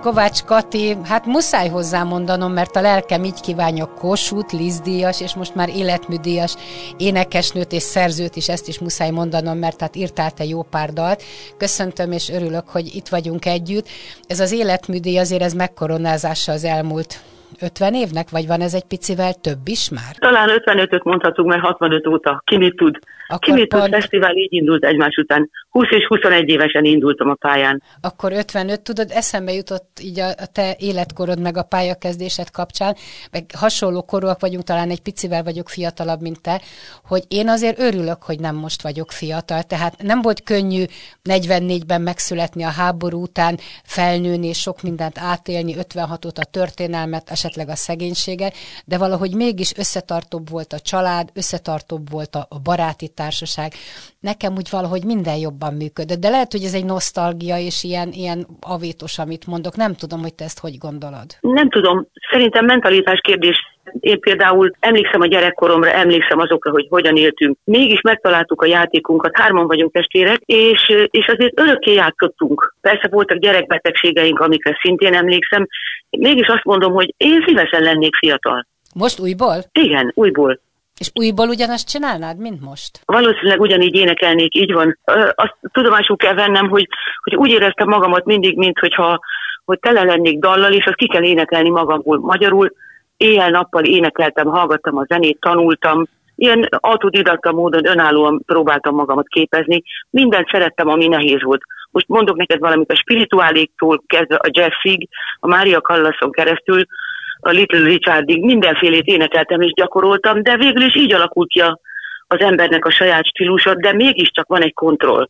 Kovács Kati, hát muszáj hozzá mondanom, mert a lelkem így kívánja Kossuth, Lizdíjas, és most már életműdíjas énekesnőt és szerzőt is, ezt is muszáj mondanom, mert hát írtál te jó pár dalt. Köszöntöm és örülök, hogy itt vagyunk együtt. Ez az életműdíj azért ez megkoronázása az elmúlt 50 évnek, vagy van ez egy picivel több is már? Talán 55-öt mondhatunk, mert 65 óta. Ki mit tud? Akkor Ki mit pont... tud? Fesztivál így indult egymás után. 20 és 21 évesen indultam a pályán. Akkor 55, tudod, eszembe jutott így a, a te életkorod meg a pályakezdésed kapcsán, meg hasonló korúak vagyunk, talán egy picivel vagyok fiatalabb, mint te, hogy én azért örülök, hogy nem most vagyok fiatal. Tehát nem volt könnyű 44-ben megszületni a háború után, felnőni és sok mindent átélni, 56-ot a történelmet, esetleg a szegénységet, de valahogy mégis összetartóbb volt a család, összetartóbb volt a, a baráti társaság. Nekem úgy valahogy minden jobban működött, de lehet, hogy ez egy nosztalgia és ilyen, ilyen avétos, amit mondok. Nem tudom, hogy te ezt hogy gondolod. Nem tudom. Szerintem mentalitás kérdés én például emlékszem a gyerekkoromra, emlékszem azokra, hogy hogyan éltünk. Mégis megtaláltuk a játékunkat, hárman vagyunk testvérek, és, és azért örökké játszottunk. Persze voltak gyerekbetegségeink, amikre szintén emlékszem. Mégis azt mondom, hogy én szívesen lennék fiatal. Most újból? Igen, újból. És újból ugyanazt csinálnád, mint most? Valószínűleg ugyanígy énekelnék, így van. Azt tudomásul kell vennem, hogy, hogy úgy éreztem magamat mindig, mint hogyha hogy tele lennék dallal, és azt ki kell énekelni magamból magyarul. Éjjel-nappal énekeltem, hallgattam a zenét, tanultam, ilyen autodidakta módon önállóan próbáltam magamat képezni. Mindent szerettem, ami nehéz volt. Most mondok neked valamit a spirituáléktól kezdve a jazzig, a Mária Kallaszon keresztül, a Little Richardig mindenfélét énekeltem és gyakoroltam, de végül is így alakul ki az embernek a saját stílusa, de mégiscsak van egy kontroll.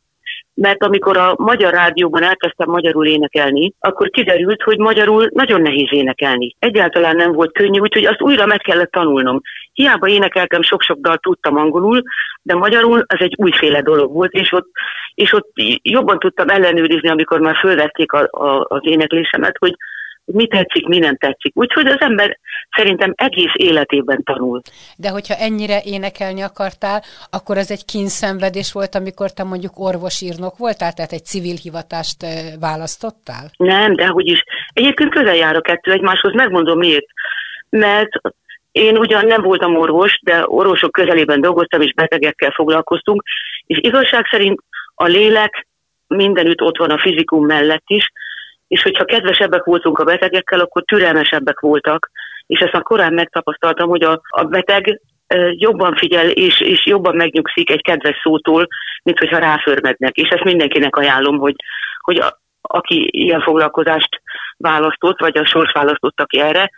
Mert amikor a magyar rádióban elkezdtem magyarul énekelni, akkor kiderült, hogy magyarul nagyon nehéz énekelni. Egyáltalán nem volt könnyű, úgyhogy azt újra meg kellett tanulnom. Hiába énekeltem, sok-sok dalt tudtam angolul, de magyarul az egy újféle dolog volt, és ott, és ott jobban tudtam ellenőrizni, amikor már fölvették a, a, az éneklésemet, hogy mi tetszik, mi nem tetszik. Úgyhogy az ember szerintem egész életében tanul. De hogyha ennyire énekelni akartál, akkor ez egy kínszenvedés volt, amikor te mondjuk orvosírnok voltál, tehát egy civil hivatást választottál? Nem, de hogy is. Egyébként közel jár a kettő egymáshoz, megmondom miért. Mert én ugyan nem voltam orvos, de orvosok közelében dolgoztam, és betegekkel foglalkoztunk, és igazság szerint a lélek mindenütt ott van a fizikum mellett is, és hogyha kedvesebbek voltunk a betegekkel, akkor türelmesebbek voltak, és ezt már korán megtapasztaltam, hogy a, a beteg jobban figyel, és, és jobban megnyugszik egy kedves szótól, mint hogyha ráförmednek. És ezt mindenkinek ajánlom, hogy, hogy a, aki ilyen foglalkozást választott, vagy a sors választottak erre,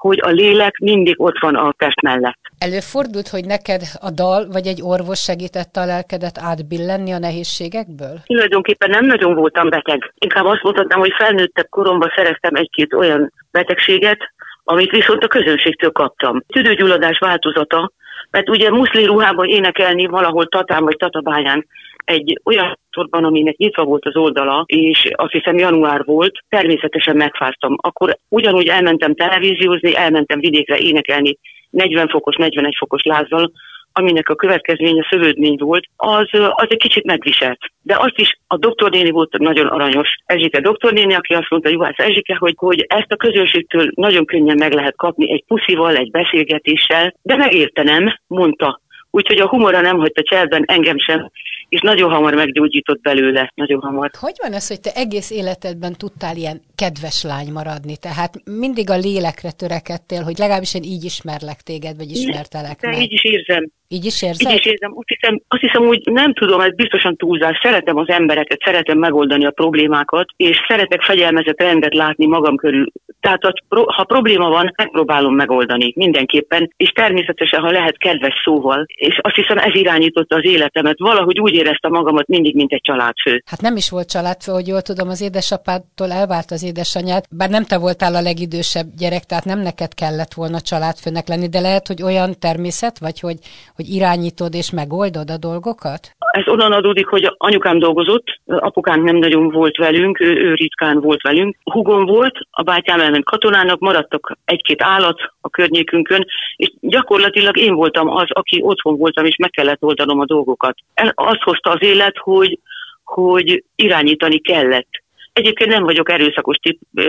hogy a lélek mindig ott van a test mellett. Előfordult, hogy neked a dal vagy egy orvos segítette a lelkedet átbillenni a nehézségekből? Tulajdonképpen nem nagyon voltam beteg. Inkább azt mondhatnám, hogy felnőttebb koromban szereztem egy-két olyan betegséget, amit viszont a közönségtől kaptam. Tüdőgyulladás változata, mert ugye muszli ruhában énekelni valahol Tatán vagy Tatabáján egy olyan sorban, aminek nyitva volt az oldala, és azt hiszem január volt, természetesen megfáztam. Akkor ugyanúgy elmentem televíziózni, elmentem vidékre énekelni 40 fokos, 41 fokos lázzal, aminek a következménye szövődmény volt, az, az egy kicsit megviselt. De azt is a doktornéni volt nagyon aranyos. Ezsike doktornéni, aki azt mondta, Juhász Ezsike, hogy, hogy ezt a közönségtől nagyon könnyen meg lehet kapni egy puszival, egy beszélgetéssel, de megértenem, mondta. Úgyhogy a humora nem hagyta cselben engem sem, és nagyon hamar meggyógyított belőle, nagyon hamar. Hogy van ez, hogy te egész életedben tudtál ilyen kedves lány maradni? Tehát mindig a lélekre törekedtél, hogy legalábbis én így ismerlek téged, vagy ismertelek meg. így is érzem. Így is érzed? Így is érzem. Azt hiszem, azt hiszem, úgy nem tudom, ez biztosan túlzás. Szeretem az embereket, szeretem megoldani a problémákat, és szeretek fegyelmezett rendet látni magam körül. Tehát ha probléma van, megpróbálom megoldani mindenképpen, és természetesen, ha lehet kedves szóval. És azt hiszem, ez irányította az életemet. Valahogy úgy éreztem magamat mindig, mint egy családfő. Hát nem is volt családfő, hogy jól tudom, az édesapádtól elvált az édesanyját, bár nem te voltál a legidősebb gyerek, tehát nem neked kellett volna családfőnek lenni, de lehet, hogy olyan természet vagy, hogy, hogy irányítod és megoldod a dolgokat? Ez onnan adódik, hogy anyukám dolgozott, apukánk nem nagyon volt velünk, ő, ő ritkán volt velünk. Hugom volt, a bátyám elment katonának, maradtak egy-két állat a környékünkön, és gyakorlatilag én voltam az, aki otthon voltam, és meg kellett oldanom a dolgokat. Azt hozta az élet, hogy, hogy irányítani kellett. Egyébként nem vagyok erőszakos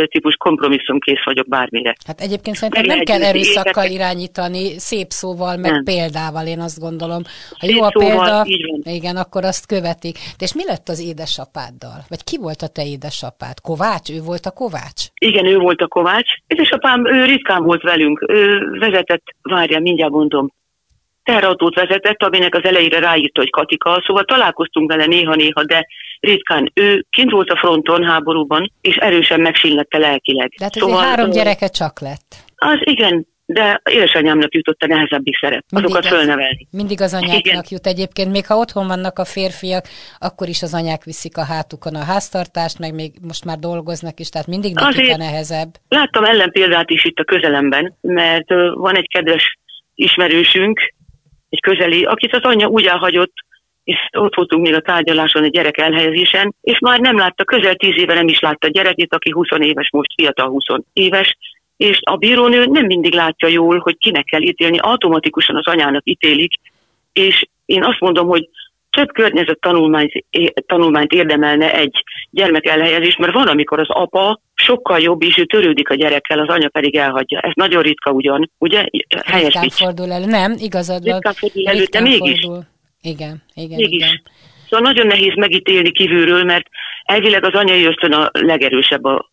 típus, kompromisszumkész vagyok bármire. Hát egyébként szerintem nem kell erőszakkal irányítani, szép szóval, meg nem. példával, én azt gondolom. Ha szép jó a példa, igen, akkor azt követik. De és mi lett az édesapáddal? Vagy ki volt a te édesapád? Kovács? Ő volt a Kovács? Igen, ő volt a Kovács. Édesapám, ő ritkán volt velünk. Ő vezetett, várja, mindjárt mondom, teherautót vezetett, aminek az elejére ráírta, hogy Katika, szóval találkoztunk vele néha-néha, de ritkán. Ő kint volt a fronton háborúban, és erősen megsínlette lelkileg. De hát szóval, három gyereke csak lett. Az igen, de édesanyámnak jutott a nehezebbik szerep, mindig azokat az, fölnevelni. Mindig az anyáknak Igen. jut egyébként, még ha otthon vannak a férfiak, akkor is az anyák viszik a hátukon a háztartást, meg még most már dolgoznak is, tehát mindig nekik a nehezebb. Láttam ellenpéldát is itt a közelemben, mert van egy kedves ismerősünk, egy közeli, akit az anyja úgy elhagyott, és ott voltunk még a tárgyaláson a gyerek elhelyezésen, és már nem látta, közel tíz éve nem is látta a gyerekét, aki 20 éves, most fiatal 20 éves, és a bírónő nem mindig látja jól, hogy kinek kell ítélni, automatikusan az anyának ítélik, és én azt mondom, hogy több környezet tanulmányt, tanulmányt érdemelne egy gyermek elhelyezés, mert van, amikor az apa sokkal jobb, és ő törődik a gyerekkel, az anya pedig elhagyja. Ez nagyon ritka ugyan, ugye? Helyes ritkán fordul elő, nem, igazad van. Ritkán fordul elő, de mégis. Fordul. Igen, igen, mégis. igen. Szóval nagyon nehéz megítélni kívülről, mert elvileg az anyai ösztön a legerősebb a,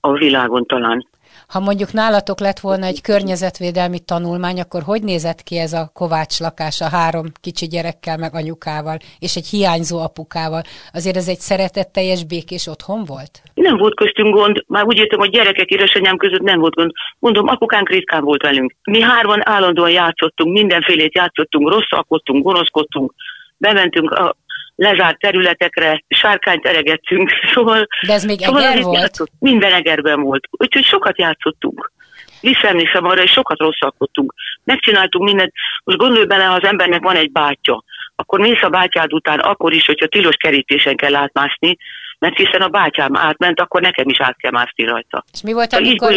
a világon talán. Ha mondjuk nálatok lett volna egy környezetvédelmi tanulmány, akkor hogy nézett ki ez a Kovács lakás a három kicsi gyerekkel, meg anyukával, és egy hiányzó apukával? Azért ez egy szeretetteljes, békés otthon volt? Nem volt köztünk gond, már úgy értem, hogy gyerekek édesanyám között nem volt gond. Mondom, apukánk ritkán volt velünk. Mi hárman állandóan játszottunk, mindenfélét játszottunk, rosszalkodtunk, gonoszkodtunk, bementünk a lezárt területekre, sárkányt eregettünk, szóval... De ez még szóval eger volt? Játszott, minden egerben volt, úgyhogy sokat játszottunk. Visszaemlékszem arra, és sokat rosszalkodtunk. Megcsináltunk mindent. Most gondolj bele, ha az embernek van egy bátyja, akkor mész a bátyád után, akkor is, hogyha tilos kerítésen kell átmászni, mert hiszen a bátyám átment, akkor nekem is át kell mászni rajta. És mi volt, amikor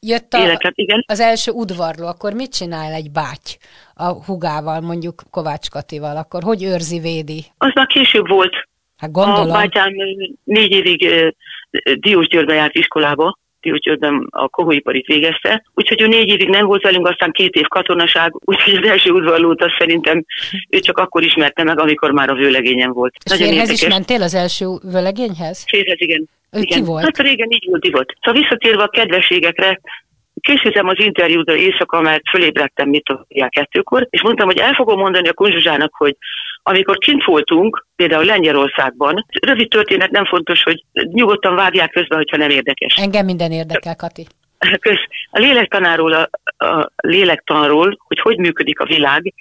jött a, életet, igen? az első udvarló, akkor mit csinál egy báty a hugával, mondjuk Kovács Katival, akkor hogy őrzi, védi? Az már később volt. Hát gondolom. A bátyám négy évig Diósgyőrbe járt iskolába, úgyhogy a kohóiparit végezte. Úgyhogy ő négy évig nem volt velünk, aztán két év katonaság, úgyhogy az első udvarlót azt szerintem ő csak akkor ismerte meg, amikor már a vőlegényem volt. És Nagyon férhez is mentél az első vőlegényhez? Férhez, igen. Ő igen. ki volt? Hát régen így volt, így volt. Szóval visszatérve a kedvességekre, készítem az interjúra éjszaka, mert fölébredtem mit tudják kettőkor, és mondtam, hogy el fogom mondani a kunzsuzsának, hogy amikor kint voltunk, például Lengyelországban, rövid történet nem fontos, hogy nyugodtan vágják közben, hogyha nem érdekes. Engem minden érdekel, Kati. Kösz. A lélektanáról, a, a lélektanról, hogy hogy működik a világ,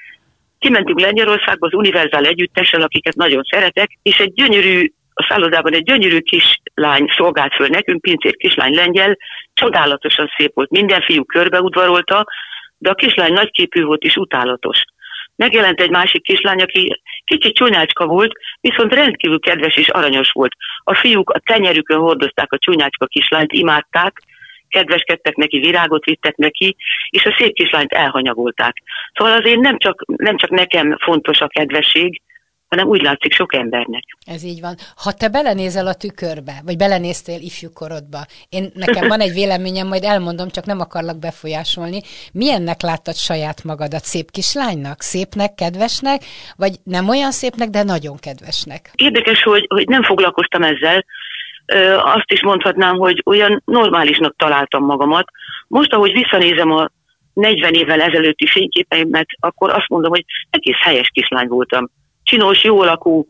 kimentünk Lengyelországba az Univerzál együttessel, akiket nagyon szeretek, és egy gyönyörű a szállodában egy gyönyörű kislány szolgált föl nekünk, pincér kislány lengyel, csodálatosan szép volt, minden fiú körbeudvarolta, de a kislány nagyképű volt és utálatos. Megjelent egy másik kislány, aki kicsit csúnyácska volt, viszont rendkívül kedves és aranyos volt. A fiúk a tenyerükön hordozták a csúnyácska kislányt, imádták, kedveskedtek neki, virágot vittek neki, és a szép kislányt elhanyagolták. Szóval azért nem csak, nem csak nekem fontos a kedvesség, hanem úgy látszik sok embernek. Ez így van. Ha te belenézel a tükörbe, vagy belenéztél ifjúkorodba, én nekem van egy véleményem, majd elmondom, csak nem akarlak befolyásolni. Milyennek láttad saját magadat? Szép kislánynak? Szépnek, kedvesnek? Vagy nem olyan szépnek, de nagyon kedvesnek? Érdekes, hogy, hogy nem foglalkoztam ezzel. Ö, azt is mondhatnám, hogy olyan normálisnak találtam magamat. Most, ahogy visszanézem a 40 évvel ezelőtti fényképeimet, akkor azt mondom, hogy egész helyes kislány voltam csinos, jó alakú,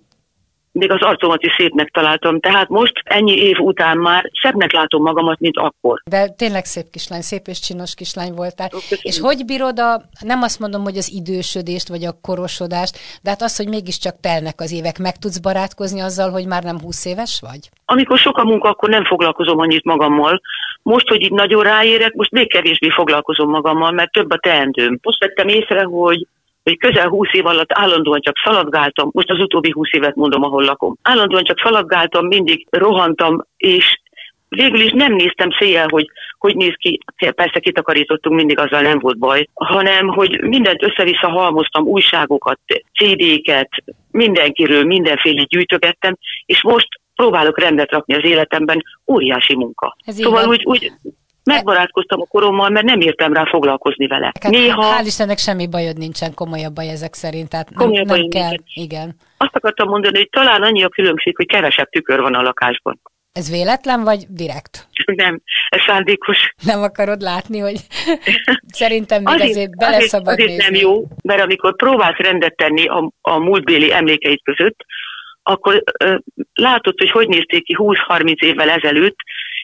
még az arcomat is szépnek találtam, tehát most ennyi év után már szebbnek látom magamat, mint akkor. De tényleg szép kislány, szép és csinos kislány voltál. Köszönöm. És hogy bírod a, nem azt mondom, hogy az idősödést, vagy a korosodást, de hát az, hogy mégiscsak telnek az évek, meg tudsz barátkozni azzal, hogy már nem 20 éves vagy? Amikor sok a munka, akkor nem foglalkozom annyit magammal. Most, hogy itt nagyon ráérek, most még kevésbé foglalkozom magammal, mert több a teendőm. Most vettem észre, hogy hogy közel 20 év alatt állandóan csak szaladgáltam, most az utóbbi 20 évet mondom, ahol lakom. Állandóan csak szaladgáltam, mindig rohantam, és végül is nem néztem széjjel, hogy hogy néz ki, persze kitakarítottunk, mindig azzal nem volt baj, hanem hogy mindent össze-vissza halmoztam, újságokat, CD-ket, mindenkiről mindenféle gyűjtögettem, és most próbálok rendet rakni az életemben, óriási munka. Ez szóval úgy, úgy Megbarátkoztam a korommal, mert nem értem rá foglalkozni vele. Hát, Néha... Hál' Istennek semmi bajod nincsen, komolyabb baj ezek szerint, tehát nem, nem kell. Nincsen. Igen. Azt akartam mondani, hogy talán annyi a különbség, hogy kevesebb tükör van a lakásban. Ez véletlen, vagy direkt? Nem, ez szándékos. Nem akarod látni, hogy szerintem még azért, azért bele azért, azért nem jó, mert amikor próbálsz rendet tenni a, a múltbéli emlékeit között, akkor ö, látod, hogy hogy nézték ki 20-30 évvel ezelőtt,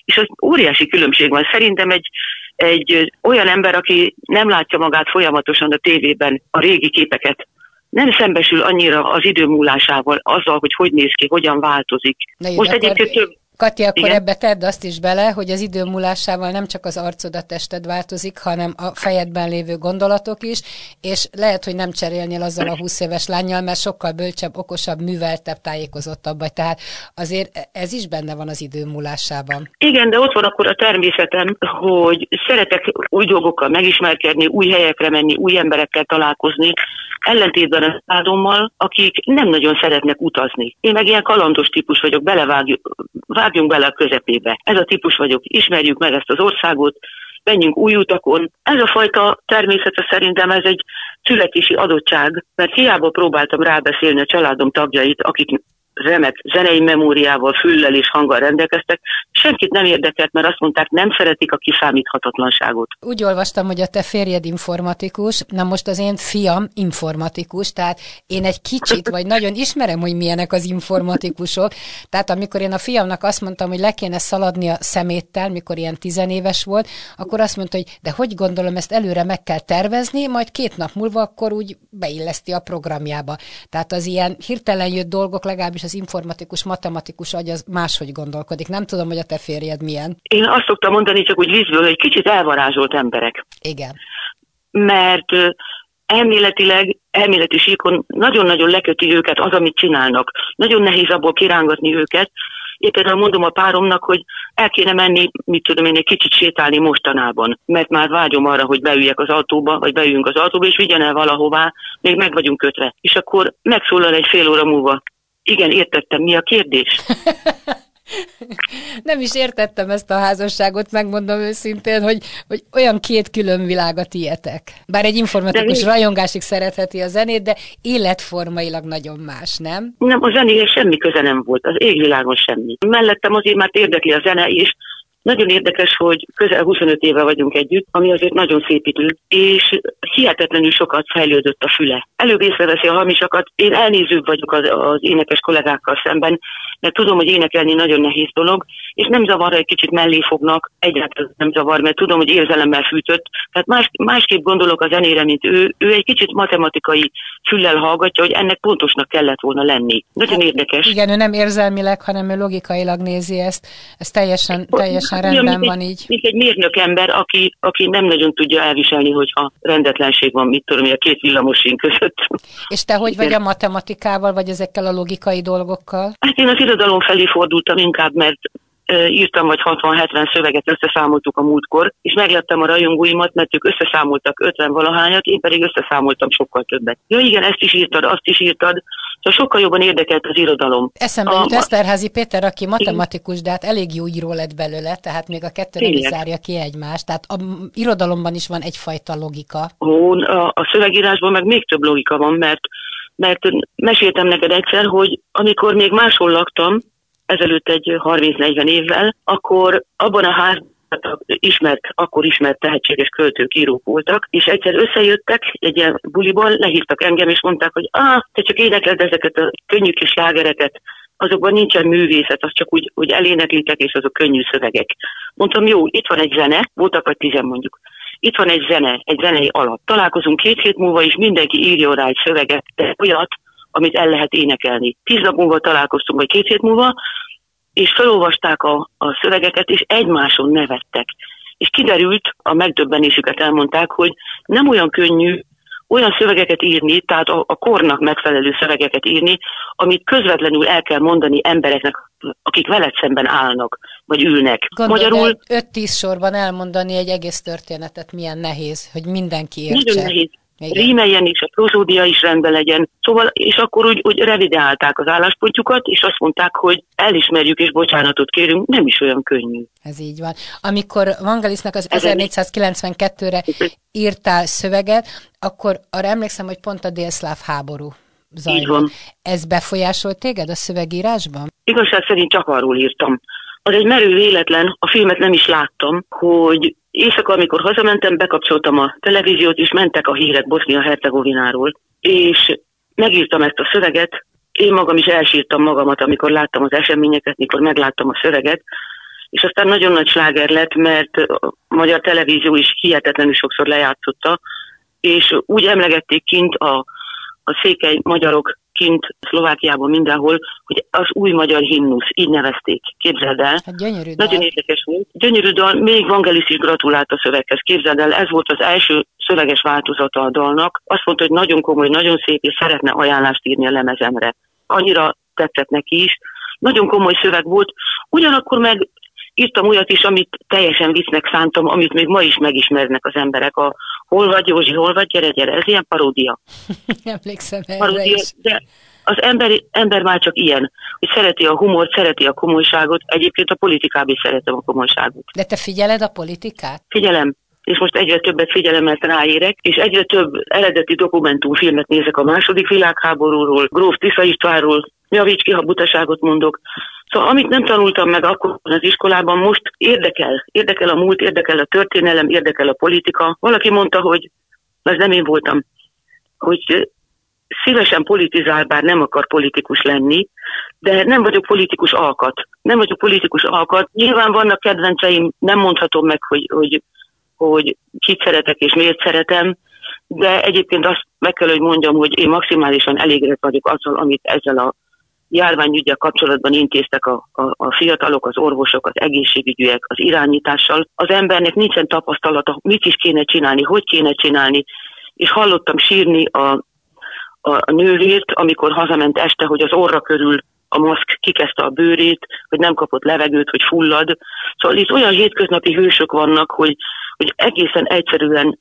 és az óriási különbség van. Szerintem egy, egy olyan ember, aki nem látja magát folyamatosan a tévében a régi képeket, nem szembesül annyira az idő múlásával, azzal, hogy hogy néz ki, hogyan változik. Most egyébként több, Kati, akkor Igen? ebbe tedd azt is bele, hogy az idő múlásával nem csak az arcod, a tested változik, hanem a fejedben lévő gondolatok is, és lehet, hogy nem cserélnél azzal a 20 éves lányjal, mert sokkal bölcsebb, okosabb, műveltebb, tájékozottabb vagy. Tehát azért ez is benne van az idő múlásában. Igen, de ott van akkor a természetem, hogy szeretek új dolgokkal megismerkedni, új helyekre menni, új emberekkel találkozni, ellentétben a szádommal, akik nem nagyon szeretnek utazni. Én meg ilyen kalandos típus vagyok, belevágjuk, vágjunk bele a közepébe. Ez a típus vagyok, ismerjük meg ezt az országot, menjünk új utakon. Ez a fajta természete szerintem ez egy születési adottság, mert hiába próbáltam rábeszélni a családom tagjait, akik remek zenei memóriával, füllel és hanggal rendelkeztek. Senkit nem érdekelt, mert azt mondták, nem szeretik a kiszámíthatatlanságot. Úgy olvastam, hogy a te férjed informatikus, na most az én fiam informatikus, tehát én egy kicsit, vagy nagyon ismerem, hogy milyenek az informatikusok. Tehát amikor én a fiamnak azt mondtam, hogy le kéne szaladni a szeméttel, mikor ilyen tizenéves volt, akkor azt mondta, hogy de hogy gondolom, ezt előre meg kell tervezni, majd két nap múlva akkor úgy beilleszti a programjába. Tehát az ilyen hirtelen jött dolgok legalábbis az informatikus, matematikus agy az máshogy gondolkodik. Nem tudom, hogy a te férjed milyen. Én azt szoktam mondani, csak úgy vízből, hogy kicsit elvarázsolt emberek. Igen. Mert elméletileg, elméleti síkon nagyon-nagyon leköti őket az, amit csinálnak. Nagyon nehéz abból kirángatni őket. Én például mondom a páromnak, hogy el kéne menni, mit tudom én, egy kicsit sétálni mostanában, mert már vágyom arra, hogy beüljek az autóba, vagy beüljünk az autóba, és vigyen el valahová, még meg vagyunk kötve. És akkor megszólal egy fél óra múlva, igen, értettem, mi a kérdés? Nem is értettem ezt a házasságot, megmondom őszintén, hogy, hogy olyan két külön világat ilyetek. Bár egy informatikus rajongásig szeretheti a zenét, de életformailag nagyon más, nem? Nem, a zenéhez semmi köze nem volt, az égvilágon semmi. Mellettem azért már érdekli a zene, és nagyon érdekes, hogy közel 25 éve vagyunk együtt, ami azért nagyon szép idő, és hihetetlenül sokat fejlődött a füle. Előbb észreveszi a hamisakat. Én elnézőbb vagyok az, az énekes kollégákkal szemben, mert tudom, hogy énekelni nagyon nehéz dolog, és nem zavar, egy kicsit mellé fognak, egyáltalán nem zavar, mert tudom, hogy érzelemmel fűtött. Tehát más, másképp gondolok a zenére, mint ő. Ő egy kicsit matematikai füllel hallgatja, hogy ennek pontosnak kellett volna lenni. Nagyon hát, érdekes. Igen, ő nem érzelmileg, hanem ő logikailag nézi ezt. Ez teljesen, teljesen rendben van így. Mint egy mérnök ember, aki, aki nem nagyon tudja elviselni, hogyha rendetlenség van, mit tudom, a két villamosink között. És te hogy vagy a matematikával, vagy ezekkel a logikai dolgokkal? Hát én az irodalom felé fordultam inkább, mert írtam vagy 60-70 szöveget, összeszámoltuk a múltkor, és meglettem a rajongóimat, mert ők összeszámoltak 50 valahányat, én pedig összeszámoltam sokkal többet. Ja igen, ezt is írtad, azt is írtad, Szóval sokkal jobban érdekelt az irodalom. Eszembe jut Eszterházi Péter, aki matematikus, de hát elég jó író lett belőle, tehát még a kettő nem zárja ki egymást. Tehát a irodalomban is van egyfajta logika. Ó, a, a szövegírásban meg még több logika van, mert mert meséltem neked egyszer, hogy amikor még máshol laktam, ezelőtt egy 30-40 évvel, akkor abban a házban ismert, akkor ismert tehetséges költők, írók voltak, és egyszer összejöttek egy ilyen buliból, lehívtak engem, és mondták, hogy ah, te csak énekled ezeket a könnyű kis lágereket, azokban nincsen művészet, az csak úgy, úgy eléneklitek, és azok könnyű szövegek. Mondtam, jó, itt van egy zene, voltak vagy tizen mondjuk. Itt van egy zene, egy zenei alap. Találkozunk két hét múlva, és mindenki írja rá egy szöveget, de olyat, amit el lehet énekelni. Tíz nap múlva találkoztunk, vagy két hét múlva, és felolvasták a, a szövegeket, és egymáson nevettek. És kiderült, a megdöbbenésüket elmondták, hogy nem olyan könnyű olyan szövegeket írni, tehát a, a kornak megfelelő szövegeket írni, amit közvetlenül el kell mondani embereknek, akik veled szemben állnak, vagy ülnek. Gondolj, Magyarul... 5-10 sorban elmondani egy egész történetet milyen nehéz, hogy mindenki értse. Nagyon nehéz. Igen. rímeljen is, a prozódia is rendben legyen. Szóval, és akkor úgy, úgy revideálták az álláspontjukat, és azt mondták, hogy elismerjük és bocsánatot kérünk, nem is olyan könnyű. Ez így van. Amikor Vangalisnak az 1492-re írtál szöveget, akkor arra emlékszem, hogy pont a délszláv háború zajlott. Ez befolyásolt téged a szövegírásban? Igazság szerint csak arról írtam. Az egy merő véletlen, a filmet nem is láttam, hogy éjszaka, amikor hazamentem, bekapcsoltam a televíziót, és mentek a hírek Bosznia-Hercegovináról, és megírtam ezt a szöveget, én magam is elsírtam magamat, amikor láttam az eseményeket, mikor megláttam a szöveget, és aztán nagyon nagy sláger lett, mert a magyar televízió is hihetetlenül sokszor lejátszotta, és úgy emlegették kint a, a székely magyarok kint Szlovákiában mindenhol, hogy az új magyar himnusz, így nevezték. Képzeld el. Hát gyönyörű dal. Nagyon érdekes volt. Gyönyörű dal, még Vangelis is gratulált a szöveghez. Képzeld el, ez volt az első szöveges változata a dalnak. Azt mondta, hogy nagyon komoly, nagyon szép, és szeretne ajánlást írni a lemezemre. Annyira tetszett neki is. Nagyon komoly szöveg volt. Ugyanakkor meg írtam olyat is, amit teljesen viccnek szántam, amit még ma is megismernek az emberek. A hol vagy Józsi, hol vagy, gyere, gyere, ez ilyen paródia. Emlékszem erre paródia, is. De az ember, ember már csak ilyen, hogy szereti a humort, szereti a komolyságot, egyébként a politikában is szeretem a komolyságot. De te figyeled a politikát? Figyelem, és most egyre többet figyelem, mert ráérek, és egyre több eredeti dokumentumfilmet nézek a második világháborúról, Gróf Tisza Istvánról, javíts ki, ha butaságot mondok. Szóval amit nem tanultam meg akkor az iskolában, most érdekel. Érdekel a múlt, érdekel a történelem, érdekel a politika. Valaki mondta, hogy, ez nem én voltam, hogy szívesen politizál, bár nem akar politikus lenni, de nem vagyok politikus alkat. Nem vagyok politikus alkat. Nyilván vannak kedvenceim, nem mondhatom meg, hogy, hogy, hogy kit szeretek és miért szeretem, de egyébként azt meg kell, hogy mondjam, hogy én maximálisan elégedett vagyok azzal, amit ezzel a járványügyel kapcsolatban intéztek a, a, a fiatalok, az orvosok, az egészségügyűek, az irányítással. Az embernek nincsen tapasztalata, mit is kéne csinálni, hogy kéne csinálni, és hallottam sírni a, a nővért, amikor hazament este, hogy az orra körül a maszk kikezdte a bőrét, hogy nem kapott levegőt, hogy fullad. Szóval itt olyan hétköznapi hősök vannak, hogy, hogy egészen egyszerűen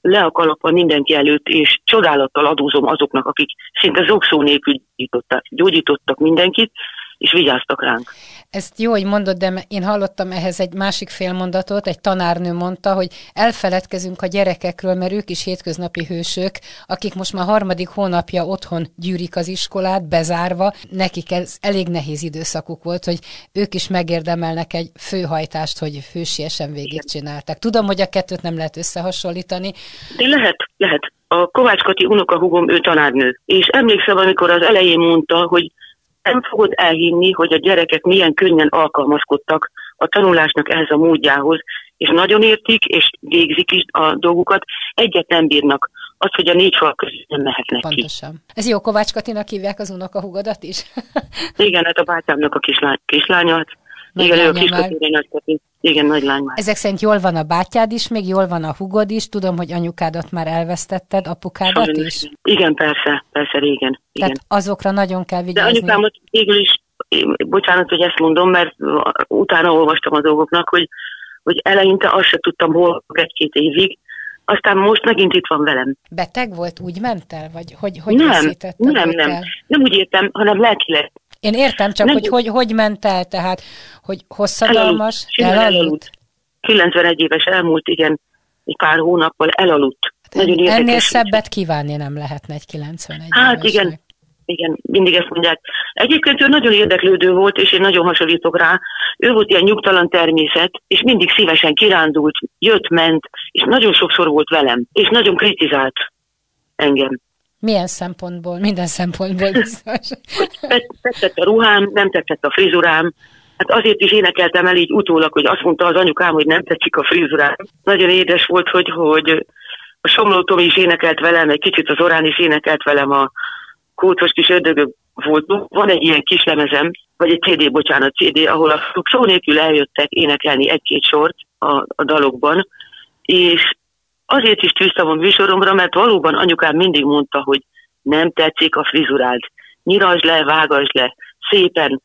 le a kalapva mindenki előtt, és csodálattal adózom azoknak, akik szinte zokszó nélkül gyógyítottak, gyógyítottak mindenkit, és vigyáztak ránk. Ezt jó, hogy mondod, de én hallottam ehhez egy másik félmondatot, egy tanárnő mondta, hogy elfeledkezünk a gyerekekről, mert ők is hétköznapi hősök, akik most már harmadik hónapja otthon gyűrik az iskolát, bezárva, nekik ez elég nehéz időszakuk volt, hogy ők is megérdemelnek egy főhajtást, hogy hősiesen végigcsinálták. Tudom, hogy a kettőt nem lehet összehasonlítani. De lehet, lehet. A Kovács Kati unokahúgom, ő tanárnő. És emlékszem, amikor az elején mondta, hogy nem fogod elhinni, hogy a gyerekek milyen könnyen alkalmazkodtak a tanulásnak ehhez a módjához, és nagyon értik, és végzik is a dolgukat, egyet nem bírnak. Az, hogy a négy fal között nem mehetnek Pontosan. ki. Ez jó, Kovács Katinak hívják az unokahugadat is? Igen, hát a bátyámnak a kislány, kislánya, Igen, ő a kiskatére nagykati. Igen, nagy lány már. Ezek szerint jól van a bátyád is, még jól van a hugod is. Tudom, hogy anyukádat már elvesztetted, apukádat Sajnos. is? Igen, persze, persze, régen. Tehát igen. azokra nagyon kell vigyázni. De anyukámat végül is, bocsánat, hogy ezt mondom, mert utána olvastam a dolgoknak, hogy, hogy eleinte azt se tudtam, hol egy-két évig, aztán most megint itt van velem. Beteg volt, úgy ment el? Vagy hogy, hogy nem, nem, nem. El? Nem úgy értem, hanem lelkileg. Én értem, csak nem hogy, hogy hogy ment el, tehát, hogy hosszadalmas, elaludt. elaludt. 91 éves elmúlt, igen, egy pár hónappal elaludt. Hát Nagyon ennél szebbet kívánni nem lehetne egy 91 Hát évesnek. igen, igen, mindig ezt mondják. Egyébként ő nagyon érdeklődő volt, és én nagyon hasonlítok rá. Ő volt ilyen nyugtalan természet, és mindig szívesen kirándult, jött, ment, és nagyon sokszor volt velem, és nagyon kritizált engem. Milyen szempontból? Minden szempontból biztos. tetszett a ruhám, nem tetszett a frizurám, Hát azért is énekeltem el így utólag, hogy azt mondta az anyukám, hogy nem tetszik a frizurám. Nagyon édes volt, hogy, hogy a Somló is énekelt velem, egy kicsit az Orán is énekelt velem, a Kócos kis ördögök volt. Van egy ilyen kis lemezem, vagy egy CD, bocsánat, CD, ahol a szó nélkül eljöttek énekelni egy-két sort a, a dalokban, és azért is tűztem a műsoromra, mert valóban anyukám mindig mondta, hogy nem tetszik a frizurád. Nyirasd le, vágasd le, szépen,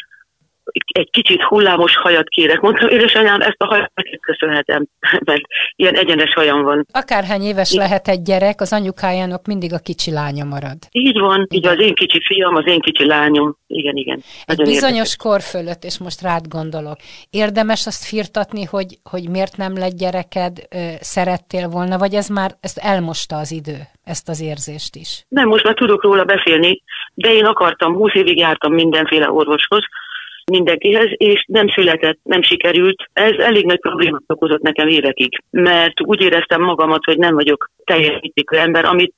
egy kicsit hullámos hajat kérek. Mondtam, édesanyám, ezt a hajat köszönhetem, mert ilyen egyenes hajam van. Akárhány éves I- lehet egy gyerek, az anyukájának mindig a kicsi lánya marad. Így van, így az én kicsi fiam, az én kicsi lányom. Igen, igen. Egy bizonyos érdekes. kor fölött, és most rád gondolok, érdemes azt firtatni, hogy, hogy miért nem lett gyereked, szerettél volna, vagy ez már ezt elmosta az idő, ezt az érzést is? Nem, most már tudok róla beszélni, de én akartam, húsz évig jártam mindenféle orvoshoz, mindenkihez, és nem született, nem sikerült. Ez elég nagy problémát okozott nekem évekig, mert úgy éreztem magamat, hogy nem vagyok teljesítő ember, amit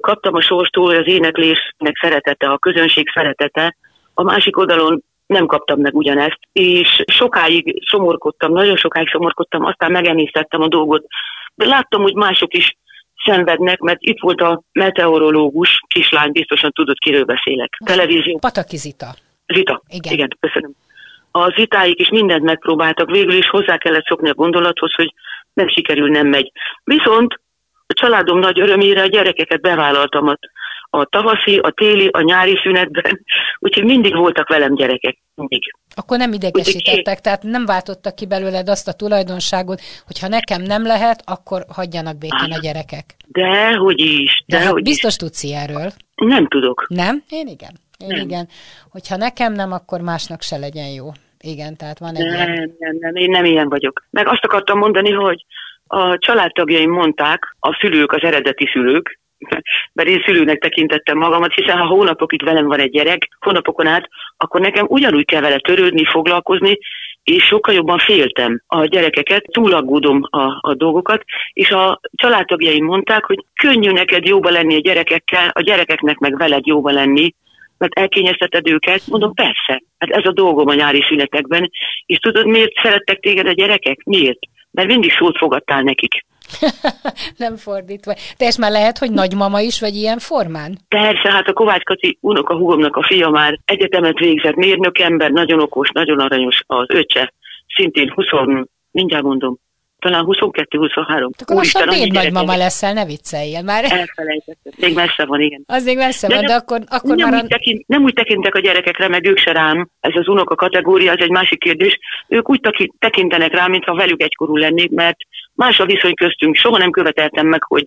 kaptam a sorstól, az éneklésnek szeretete, a közönség szeretete, a másik oldalon nem kaptam meg ugyanezt, és sokáig szomorkodtam, nagyon sokáig szomorkodtam, aztán megemésztettem a dolgot, de láttam, hogy mások is szenvednek, mert itt volt a meteorológus kislány, biztosan tudod, kiről beszélek. Televízió. Patakizita. Zita. Igen. Igen, köszönöm. A zitáik is mindent megpróbáltak, végül is hozzá kellett szokni a gondolathoz, hogy nem sikerül, nem megy. Viszont a családom nagy örömére a gyerekeket bevállaltam a, a tavaszi, a téli, a nyári szünetben, úgyhogy mindig voltak velem gyerekek, mindig. Akkor nem idegesítettek, tehát nem váltottak ki belőled azt a tulajdonságot, hogy ha nekem nem lehet, akkor hagyjanak békén a gyerekek. Dehogy is. De hát biztos is. tudsz ilyenről. Nem tudok. Nem? Én igen. Nem. igen. Hogyha nekem nem, akkor másnak se legyen jó. Igen, tehát van egy Nem, ilyen... nem, nem, én nem ilyen vagyok. Meg azt akartam mondani, hogy a családtagjaim mondták, a szülők, az eredeti szülők, mert én szülőnek tekintettem magamat, hiszen ha hónapokig velem van egy gyerek, hónapokon át, akkor nekem ugyanúgy kell vele törődni, foglalkozni, és sokkal jobban féltem a gyerekeket, túlaggódom a, a dolgokat, és a családtagjaim mondták, hogy könnyű neked jóba lenni a gyerekekkel, a gyerekeknek meg veled jóba lenni, mert elkényezteted őket, mondom, persze, hát ez a dolgom a nyári szünetekben, és tudod, miért szerettek téged a gyerekek? Miért? Mert mindig szót fogadtál nekik. nem fordítva. Te és már lehet, hogy nagymama is vagy ilyen formán? Persze, hát a Kovács Kati unoka hugomnak a fia már egyetemet végzett, mérnök ember, nagyon okos, nagyon aranyos az öccse, szintén 20, mindjárt mondom, talán 22-23. Akkor most a nagymama leszel, ne vicceljél már. Elfelejtettem. Még messze van, igen. Az még messze de van, de akkor, akkor nem már... Úgy tekint, nem úgy tekintek a gyerekekre, meg ők se rám, ez az unoka kategória, ez egy másik kérdés. Ők úgy tekintenek rám, mintha velük egykorú lennék, mert más a viszony köztünk. Soha nem követeltem meg, hogy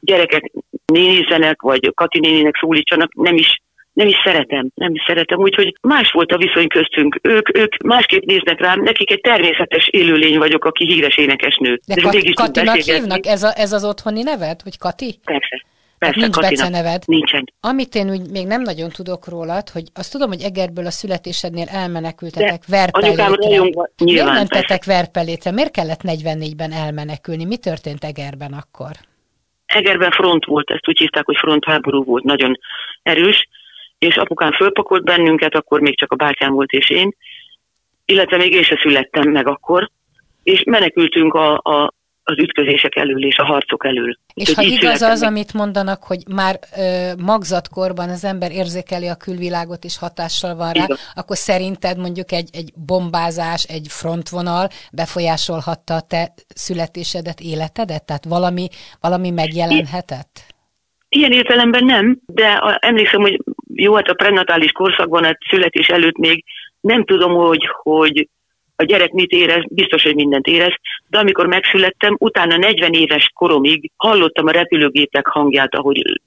gyerekek nézzenek, vagy Kati nénének szólítsanak, nem is nem is szeretem, nem is szeretem, úgyhogy más volt a viszony köztünk. Ők, ők másképp néznek rám, nekik egy természetes élőlény vagyok, aki híres énekesnő. De, De Kat- Katinak hívnak? Ez, a, ez az otthoni neved, hogy Kati? Persze. Persze, nincs Katinak. neved. Nincsen. Amit én úgy még nem nagyon tudok rólad, hogy azt tudom, hogy Egerből a születésednél elmenekültetek De Verpelétre. Miért mentetek Verpelétre? Miért kellett 44-ben elmenekülni? Mi történt Egerben akkor? Egerben front volt, ezt úgy hívták, hogy frontháború volt, nagyon erős, és apukám fölpakolt bennünket, akkor még csak a bátyám volt és én, illetve még én se születtem meg akkor, és menekültünk a, a, az ütközések elől és a harcok elől. És ha igaz az, meg. amit mondanak, hogy már ö, magzatkorban az ember érzékeli a külvilágot és hatással van rá, Igen. akkor szerinted mondjuk egy, egy bombázás, egy frontvonal befolyásolhatta a te születésedet, életedet? Tehát valami, valami megjelenhetett? Ilyen értelemben nem, de emlékszem, hogy jó, hát a prenatális korszakban, a születés előtt még nem tudom, hogy, hogy a gyerek mit érez, biztos, hogy mindent érez, de amikor megszülettem, utána 40 éves koromig hallottam a repülőgépek hangját, ahogy,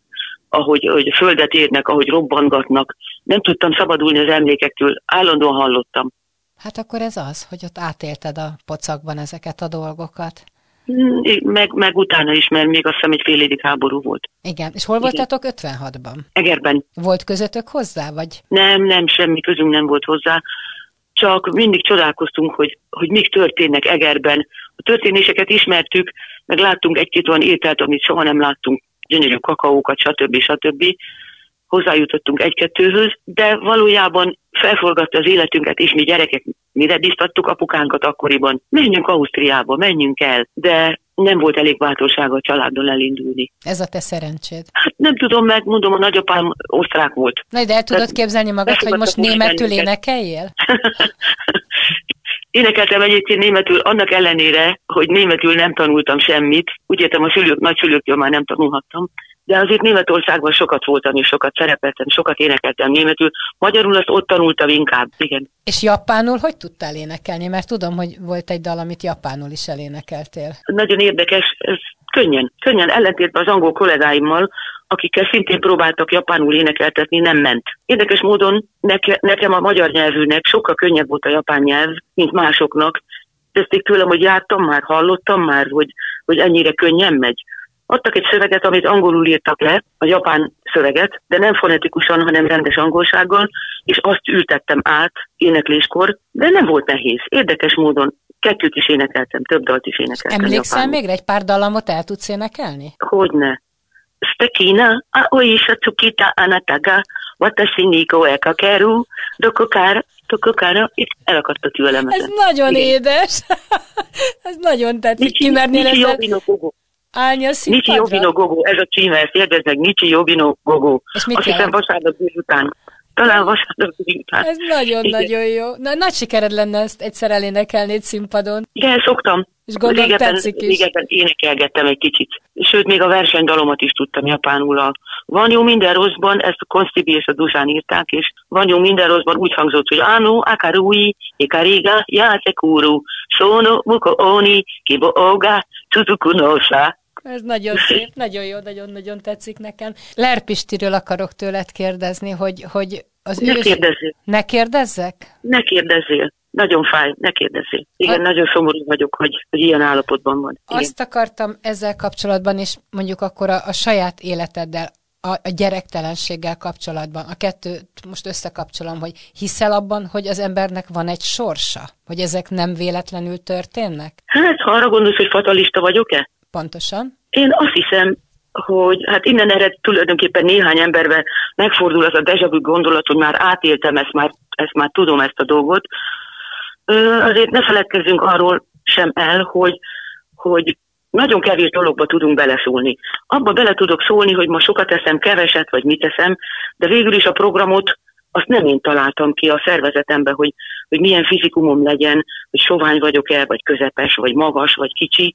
ahogy, ahogy földet érnek, ahogy robbangatnak. Nem tudtam szabadulni az emlékektől, állandóan hallottam. Hát akkor ez az, hogy ott átélted a pocakban ezeket a dolgokat. Meg, meg utána is, mert még azt hiszem egy fél évig háború volt. Igen, és hol voltatok 56-ban? Egerben. Volt közöttök hozzá, vagy? Nem, nem, semmi közünk nem volt hozzá. Csak mindig csodálkoztunk, hogy, hogy mik történnek Egerben. A történéseket ismertük, meg láttunk egy-két olyan ételt, amit soha nem láttunk gyönyörű kakaókat, stb. stb. Hozzájutottunk egy-kettőhöz, de valójában felforgatta az életünket, és mi gyerekek mire biztattuk apukánkat akkoriban. Menjünk Ausztriába, menjünk el. De nem volt elég bátorsága a családon elindulni. Ez a te szerencséd. Hát nem tudom, meg mondom, a nagyapám osztrák volt. Na, de el tudod Tehát képzelni magad, hogy most németül énekeljél? Énekeltem egyébként németül, annak ellenére, hogy németül nem tanultam semmit. Úgy értem, a szülők, nagyszülőktől már nem tanulhattam. De azért Németországban sokat voltam, és sokat szerepeltem, sokat énekeltem németül. Magyarul azt ott tanultam inkább, igen. És japánul hogy tudtál énekelni? Mert tudom, hogy volt egy dal, amit japánul is elénekeltél. Nagyon érdekes, ez könnyen, könnyen ellentétben az angol kollégáimmal, akikkel szintén próbáltak japánul énekeltetni, nem ment. Érdekes módon neke, nekem a magyar nyelvűnek sokkal könnyebb volt a japán nyelv, mint másoknak. Ezt tőlem, hogy jártam már, hallottam már, hogy, hogy ennyire könnyen megy. Adtak egy szöveget, amit angolul írtak le, a japán szöveget, de nem fonetikusan, hanem rendes angolsággal, és azt ültettem át énekléskor, de nem volt nehéz. Érdekes módon kettőt is énekeltem, több dalt is énekeltem. Emlékszel még egy pár dallamot el tudsz énekelni? Hogyne. Stekina, a oisha tsukita anataga, watashi ni eka keru, dokokara, dokokara, itt elakadt a tűlemet. Ez nagyon Igen. édes. Ez nagyon tetszik. Kimernél ezzel állni a színpadra? Nichi Jobino Gogo, ez a címe, ezt érdezd meg, Nichi Jobino Gogo. És mit Azt hiszem vasárnap délután. Talán vasárnap délután. Ez nagyon-nagyon jó. Na, nagy sikered lenne ezt egyszer elénekelni egy színpadon. Igen, szoktam. És gondolom régebben, tetszik is. Régebben énekelgettem egy kicsit. Sőt, még a versenydalomat is tudtam japánul. A van jó minden rosszban, ezt a Konstibi és a Dusán írták, és van jó minden rosszban úgy hangzott, hogy Anu, Akarui, Ikariga, Játekuru, Sono, Muko Oni, Kibo Oga, Tsuzuku Nosa. Ez nagyon szép, nagyon jó, nagyon-nagyon tetszik nekem. Lerpistiről akarok tőled kérdezni, hogy, hogy az ne ős... kérdezzél. Ne kérdezzek? Ne kérdezzél. Nagyon fáj, ne kérdezzél. Igen, a... nagyon szomorú vagyok, hogy, hogy ilyen állapotban van. Igen. Azt akartam ezzel kapcsolatban, és mondjuk akkor a, a saját életeddel, a, a gyerektelenséggel kapcsolatban, a kettőt most összekapcsolom, hogy hiszel abban, hogy az embernek van egy sorsa? Hogy ezek nem véletlenül történnek? Hát, ha arra gondolsz, hogy fatalista vagyok-e? Pontosan. Én azt hiszem, hogy hát innen ered tulajdonképpen néhány emberbe megfordul az a deja vu gondolat, hogy már átéltem ezt, már, ezt már tudom ezt a dolgot. Azért ne feledkezzünk arról sem el, hogy, hogy nagyon kevés dologba tudunk beleszólni. Abba bele tudok szólni, hogy ma sokat eszem, keveset, vagy mit eszem, de végül is a programot azt nem én találtam ki a szervezetembe, hogy, hogy milyen fizikumom legyen, hogy sovány vagyok-e, vagy közepes, vagy magas, vagy kicsi,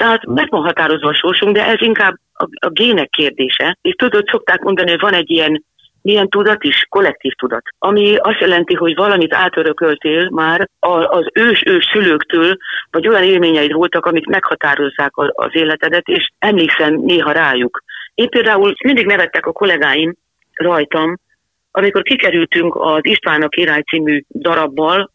tehát meg van határozva a sorsunk, de ez inkább a, a gének kérdése. És tudod, szokták mondani, hogy van egy ilyen milyen tudat is, kollektív tudat, ami azt jelenti, hogy valamit átörököltél már az ős-ős szülőktől, vagy olyan élményeid voltak, amik meghatározzák az életedet, és emlékszem néha rájuk. Én például mindig nevettek a kollégáim rajtam, amikor kikerültünk az István a király című darabbal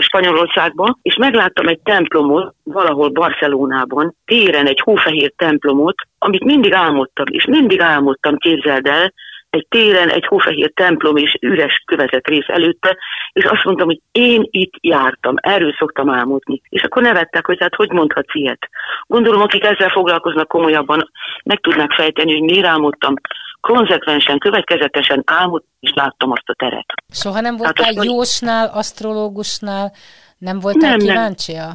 Spanyolországba, és megláttam egy templomot valahol Barcelonában, téren egy hófehér templomot, amit mindig álmodtam, és mindig álmodtam, képzeld el, egy téren egy hófehér templom és üres követett rész előtte, és azt mondtam, hogy én itt jártam, erről szoktam álmodni. És akkor nevettek, hogy hát hogy mondhatsz ilyet. Gondolom, akik ezzel foglalkoznak komolyabban, meg tudnák fejteni, hogy miért álmodtam konzekvensen, következetesen álmodtam, és láttam azt a teret. Soha nem voltál hát, jósnál, asztrológusnál, nem voltál nem, kíváncsi a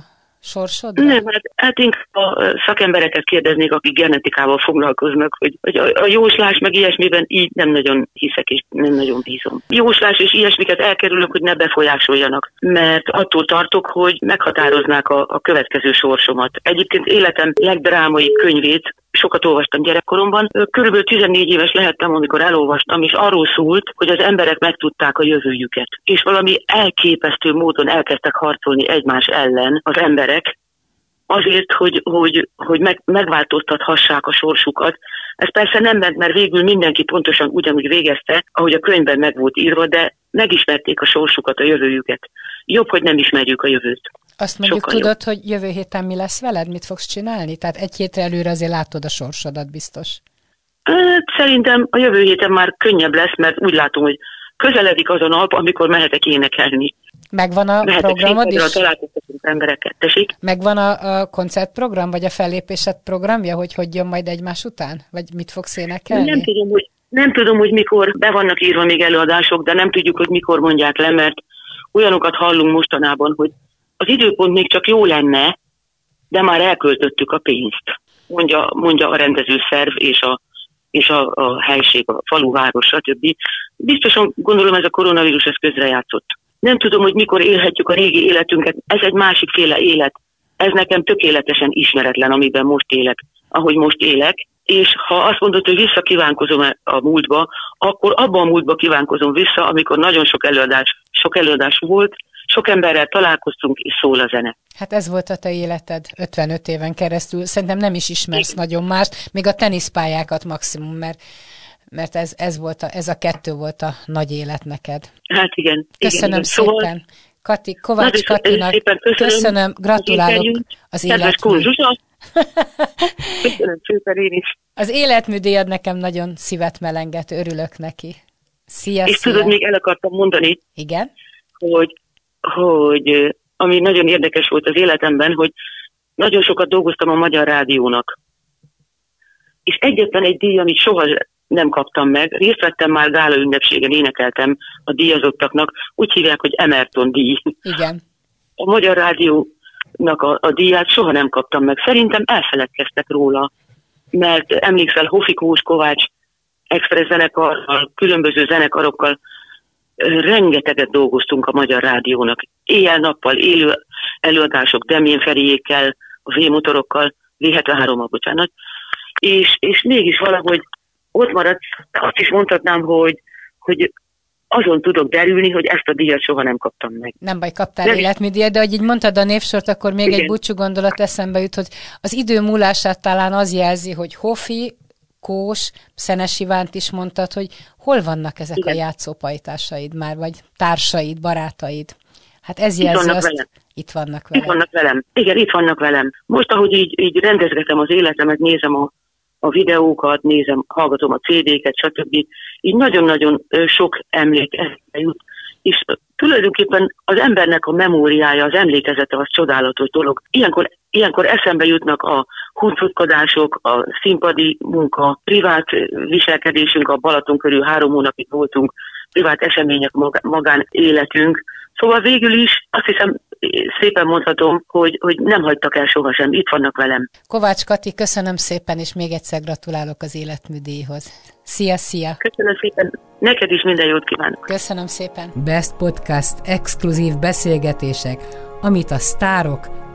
sorsodra? Nem, hát, hát inkább a szakembereket kérdeznék, akik genetikával foglalkoznak, hogy, hogy a, a jóslás meg ilyesmiben így nem nagyon hiszek és nem nagyon bízom. Jóslás és ilyesmiket elkerülök, hogy ne befolyásoljanak, mert attól tartok, hogy meghatároznák a, a következő sorsomat. Egyébként életem legdrámai könyvét sokat olvastam gyerekkoromban. Körülbelül 14 éves lehettem, amikor elolvastam, és arról szólt, hogy az emberek megtudták a jövőjüket. És valami elképesztő módon elkezdtek harcolni egymás ellen az emberek, azért, hogy, hogy, hogy meg, megváltoztathassák a sorsukat. Ez persze nem ment, mert végül mindenki pontosan ugyanúgy végezte, ahogy a könyvben meg volt írva, de megismerték a sorsukat, a jövőjüket. Jobb, hogy nem ismerjük a jövőt. Azt mondjuk Sokkal tudod, jobb. hogy jövő héten mi lesz veled? Mit fogsz csinálni? Tehát egy hétre előre azért látod a sorsodat biztos. Hát, szerintem a jövő héten már könnyebb lesz, mert úgy látom, hogy közeledik az a nap, amikor mehetek énekelni. Megvan a Mehetek programod is? találkoztatunk embereket. Tessék? Megvan a, a koncertprogram, vagy a fellépésed programja, hogy hogy jön majd egymás után? Vagy mit fogsz énekelni? Nem tudom, hogy, nem tudom, hogy mikor be vannak írva még előadások, de nem tudjuk, hogy mikor mondják le, mert olyanokat hallunk mostanában, hogy az időpont még csak jó lenne, de már elköltöttük a pénzt, mondja, mondja a rendezőszerv és a, és a, a helység, a falu, város, stb. Biztosan gondolom ez a koronavírus ez közrejátszott. Nem tudom, hogy mikor élhetjük a régi életünket, ez egy másikféle élet. Ez nekem tökéletesen ismeretlen, amiben most élek, ahogy most élek, és ha azt mondod, hogy visszakívánkozom a múltba, akkor abban a múltba kívánkozom vissza, amikor nagyon sok előadás, sok előadás volt, sok emberrel találkoztunk, és szól a zene. Hát ez volt a te életed 55 éven keresztül. Szerintem nem is ismersz Igen. nagyon mást, még a teniszpályákat maximum, mert mert ez, ez, volt a, ez a kettő volt a nagy élet neked. Hát igen. Köszönöm igen, szépen. Szóval... Kati, Kovács Katinak szépen köszönöm, köszönöm gratulálok az életmű. köszönöm szépen én is. Az életműdíjad nekem nagyon szívet melenget, örülök neki. Szia, És szia. tudod, még el akartam mondani, Igen? hogy hogy ami nagyon érdekes volt az életemben, hogy nagyon sokat dolgoztam a Magyar Rádiónak. És egyetlen egy díj, amit soha nem kaptam meg, részt vettem már gála ünnepségen, énekeltem a díjazottaknak, úgy hívják, hogy Emerton díj. Igen. A Magyar Rádiónak a, a díját soha nem kaptam meg. Szerintem elfeledkeztek róla, mert emlékszel, Hofikós Kovács express zenekarral, különböző zenekarokkal rengeteget dolgoztunk a Magyar Rádiónak. Éjjel-nappal élő előadások Demjén Feriékkel, a V-motorokkal, V73-mal, bocsánat, és, és mégis valahogy ott maradt, azt is mondhatnám, hogy, hogy azon tudok derülni, hogy ezt a díjat soha nem kaptam meg. Nem baj, kaptál nem. életműdíjat, de hogy így mondtad a névsort, akkor még Igen. egy búcsú gondolat eszembe jut, hogy az idő múlását talán az jelzi, hogy Hofi Kós, Szenes Ivánt is mondtad, hogy hol vannak ezek Igen. a játszópajtásaid már, vagy társaid, barátaid? Hát ez jelzi itt vannak azt, velem. itt vannak velem. Itt vannak velem. Igen, itt vannak velem. Most, ahogy így, így rendezgetem az életemet, nézem a, a videókat, nézem, hallgatom a CD-ket, stb. Így nagyon-nagyon sok emlék jut. És tulajdonképpen az embernek a memóriája, az emlékezete az csodálatos dolog. Ilyenkor, ilyenkor eszembe jutnak a huncutkodások, a színpadi munka, privát viselkedésünk, a Balaton körül három hónapig voltunk, privát események, magánéletünk. Szóval végül is azt hiszem szépen mondhatom, hogy, hogy nem hagytak el sohasem, itt vannak velem. Kovács Kati, köszönöm szépen, és még egyszer gratulálok az életműdíjhoz. Szia, szia! Köszönöm szépen, neked is minden jót kívánok! Köszönöm szépen! Best Podcast exkluzív beszélgetések, amit a sztárok